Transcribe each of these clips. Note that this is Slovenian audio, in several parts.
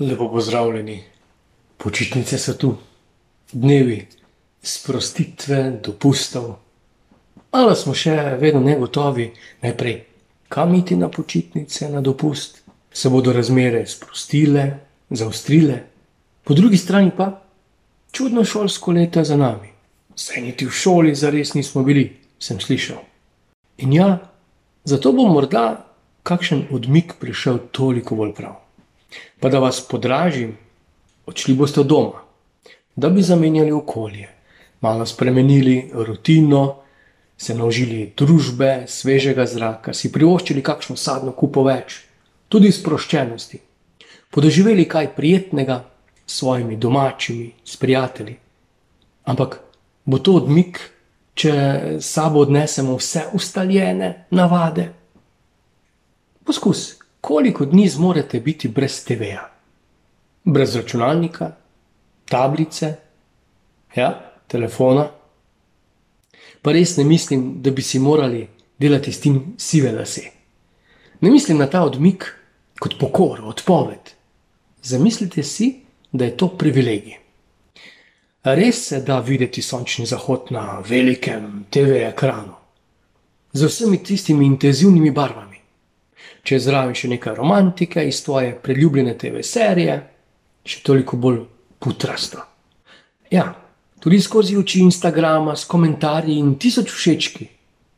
Lepo pozdravljeni. Počitnice so tu, dnevi sprostitve, dopustov. Ali smo še vedno negotovi, najprej kam iti na počitnice, na dopust, se bodo razmere sprostile, zaostrile, po drugi strani pa čudno šolsko leto je za nami. Saj niti v šoli zares nismo bili, sem slišal. In ja, zato bo morda kakšen odmik prišel toliko bolj prav. Pa da vas podražim, odšli boste od doma, da bi zamenjali okolje, malo spremenili rutino, se naučili družbe, svežega zraka, si privoščili kakšno sadno kupo več, tudi sproščenosti, podoživeli kaj prijetnega s svojimi domačimi, s prijatelji. Ampak bo to odmik, če sabo odnesemo vse ustaljene navade? Poskus koliko dni zmorete biti brez TV-ja, brez računalnika, tablice, ja, telefona. Pa res ne mislim, da bi si morali delati s tem sive lase. Ne mislim na ta odmik kot pokoro, odpoved. Zamislite si, da je to privilegij. Res se da videti sončni zahod na velikem TV ekranu, z vsemi tistimi intenzivnimi barvami če je zraven še nekaj romantike iz tvoje preljubljene TV serije, še toliko bolj putrasto. Ja, tudi skozi oči Instagrama, s komentarji in tisoč všečki,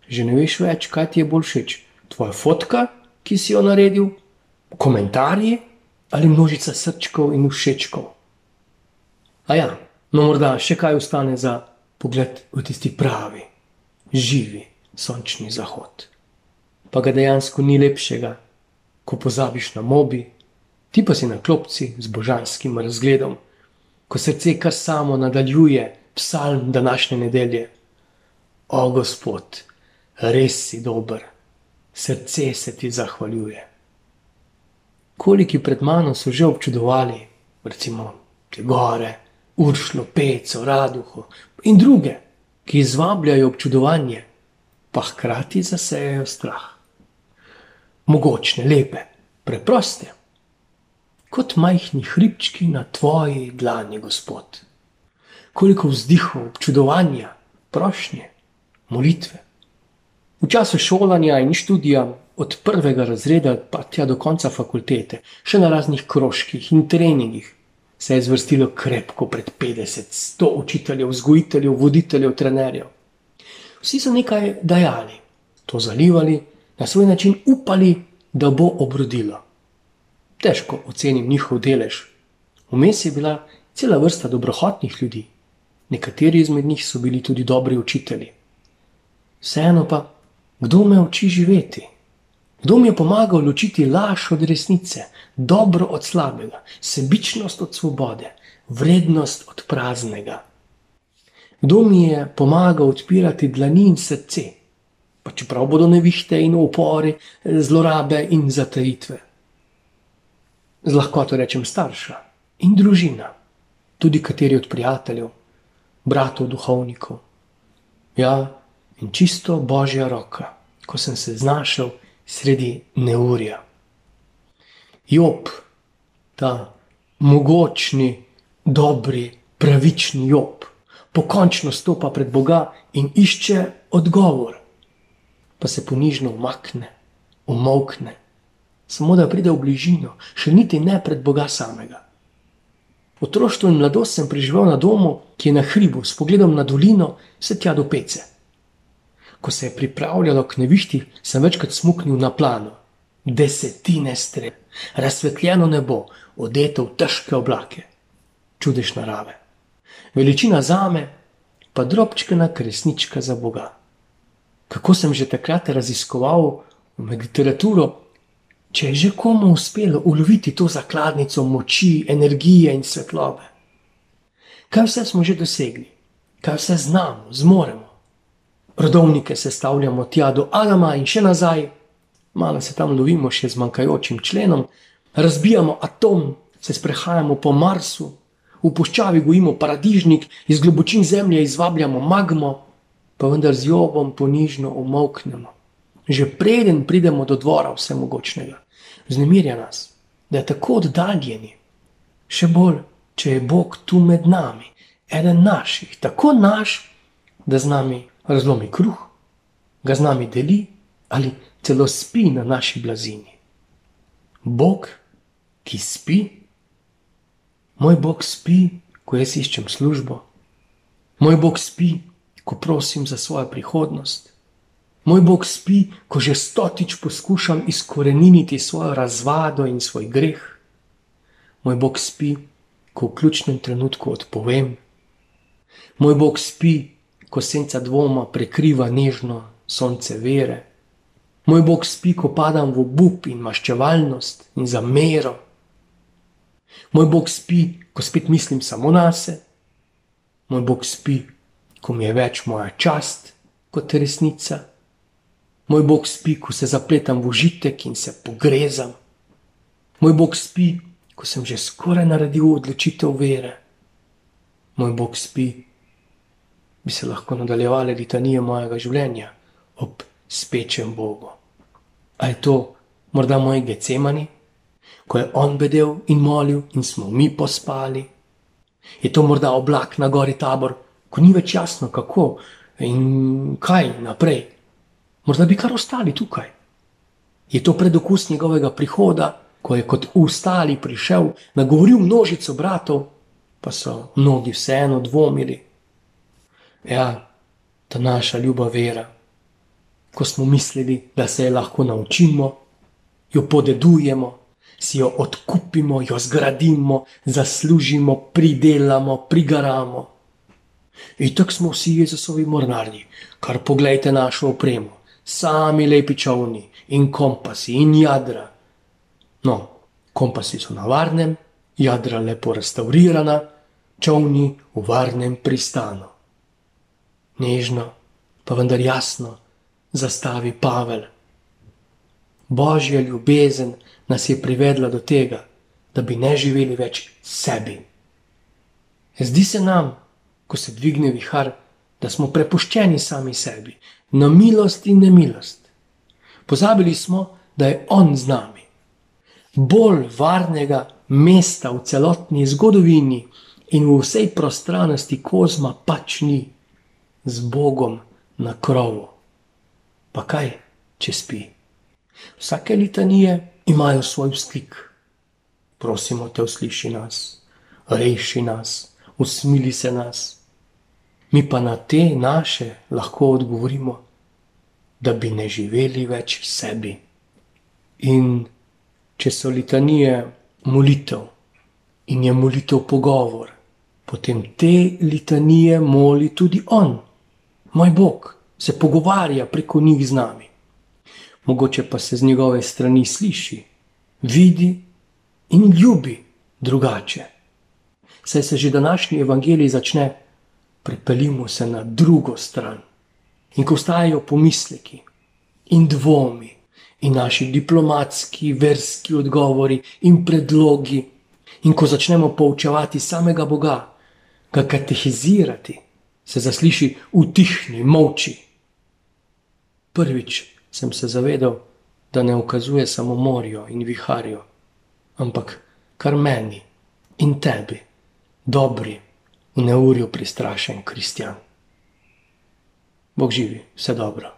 že ne veš več, kaj ti je bolj všeč. Tvoja fotka, ki si jo naredil, komentarji ali množica srčkov in všečkov. A ja, no morda še kaj ostane za pogled v tisti pravi, živi sončni zahod pa ga dejansko ni lepšega, ko pozabiš na mobi, ti pa si na klopci z božanskim razgledom, ko srce kar samo nadaljuje psalm današnje nedelje. O Gospod, res si dober, srce se ti zahvaljuje. Koliki pred mano so že občudovali, recimo te gore, uršlo, peco, raduho in druge, ki izvabljajo občudovanje, pa hkrati zasejajo strah mogočne, lepe, preproste, kot majhni hribčki na tvoji dlani, Gospod. Koliko vzdihov, občudovanja, prošnje, molitve. V času šolanja in študija, od prvega razreda pa tja do konca fakultete, še na raznih krožkih in treningih, se je zvrstilo krepko pred 50, 100 učiteljev, vzgojiteljev, voditeljev, trenerjev. Vsi so nekaj dajali, to zalivali, na svoj način upali, da bo obrodilo. Težko ocenim njihov delež. Vmes je bila cela vrsta dobrohotnih ljudi, nekateri izmed njih so bili tudi dobri učitelji. Vseeno pa, kdo me uči živeti? Kdo mi je pomagal ločiti laž od resnice, dobro od slabega, sebičnost od svobode, vrednost od praznega? Kdo mi je pomagal odpirati dlani in srce? Pa čeprav bodo nevihte in upori, zlorabe in zatajitve. Z lahkoto rečem starša in družina, tudi kateri od prijateljev, bratov, duhovnikov. Ja, in čisto božja roka, ko sem se znašel sredi neurja. Job, ta mogočni, dobri, pravični Job, pokončno stopa pred Boga in išče odgovor pa se ponižno umakne, umokne, samo da pride v bližino, še niti ne pred Boga samega. Otroštvo in mladost sem preživel na domu, ki je na hribu, s pogledom na dolino, vse tja do pece. Ko se je pripravljalo k nevihti, sem večkrat smuknil na plano. Desetine strel, razsvetljeno nebo, odeto v težke oblake, čudež narave. Veličina zame, pa drobčkana kresnička za Boga kako sem že takrat raziskoval literaturo, če je že komu uspelo uloviti to zakladnico moči, energije in svetlobe. Kaj vse smo že dosegli, kaj vse znamo, zmoremo. Rodovnike sestavljamo tja do Alama in še nazaj, malo se tam lovimo še z manjkajočim členom, razbijamo atom, se sprehajamo po Marsu, v puščavi gojimo paradižnik, iz globočin zemlje izvabljamo magmo, pa vendar z jobom ponižno umoknemo. Že preden pridemo do dvora vsemogočnega, znemirja nas, da je tako oddaljeni, še bolj, če je Bog tu med nami, eden naših, tako naš, da z nami razlomi kruh, ga z nami deli ali celo spi na naši blazini. Bog, ki spi, moj Bog spi, ko jaz iščem službo, moj Bog spi, ko prosim za svojo prihodnost. Moj Bog spi, ko že stotič poskušam izkoreniniti svojo razvado in svoj greh. Moj Bog spi, ko v ključnem trenutku odpovem. Moj Bog spi, ko senca dvoma prekriva nežno sonce vere. Moj Bog spi, ko padam v obup in maščevalnost in zamero. Moj Bog spi, ko spet mislim samo na sebe. Moj Bog spi, ko mi je več moja čast kot resnica. Moj Bog spi, ko se zapletam v užitek in se pogrezam. Moj Bog spi, ko sem že skoraj naredil odločitev vere. Moj Bog spi, bi se lahko nadaljevale litanije mojega življenja ob spečem Bogu. A je to morda moj Gecemani, ko je on bedel in molil in smo mi pospali? Je to morda oblak na gori tabor, ko ni več jasno, kako in kaj naprej? Morda bi kar ostali tukaj. Je to predokus njegovega prihoda, ko je kot ustali prišel, nagovoril množico bratov, pa so mnogi vseeno dvomili. Ja, ta naša ljuba vera, ko smo mislili, da se je lahko naučimo, jo podedujemo, si jo odkupimo, jo zgradimo, zaslužimo, pridelamo, prigaramo. In tako smo vsi Jezusovi mornarji, kar pogledajte našo opremo sami lepi čovni in kompasi in jadra. No, kompasi so na varnem, jadra lepo restaurirana, čovni v varnem pristanu. Nežno, pa vendar jasno, zastavi Pavel. Božja ljubezen nas je privedla do tega, da bi ne živeli več sebi. Zdi se nam, ko se dvigne vihar, da smo prepuščeni sami sebi, na milost in nemilost. Pozabili smo, da je On z nami. Bolj varnega mesta v celotni zgodovini in v vsej prostranosti kozma pač ni z Bogom na krovu. Pa kaj, če spi? Vsake litanije imajo svoj stik. Prosimo te, usliši nas, reši nas, usmili se nas mi pa na te naše lahko odgovorimo, da bi ne živeli več v sebi. In če so litanije molitev in je molitev pogovor, potem te litanije moli tudi On, moj Bog, se pogovarja preko njih z nami. Mogoče pa se z njegove strani sliši, vidi in ljubi drugače. Saj se že današnji evangelij začne pripeljimo se na drugo stran. In ko stajajo pomisleki in dvomi, in naši diplomatski, verski odgovori in predlogi, in ko začnemo poučevati samega Boga, ga katehizirati, se zasliši utihni, molči. Prvič sem se zavedal, da ne ukazuje samo morju in viharju, ampak kar meni in tebi, dobri v neurju pristrašen kristjan. Bog živi, vse dobro.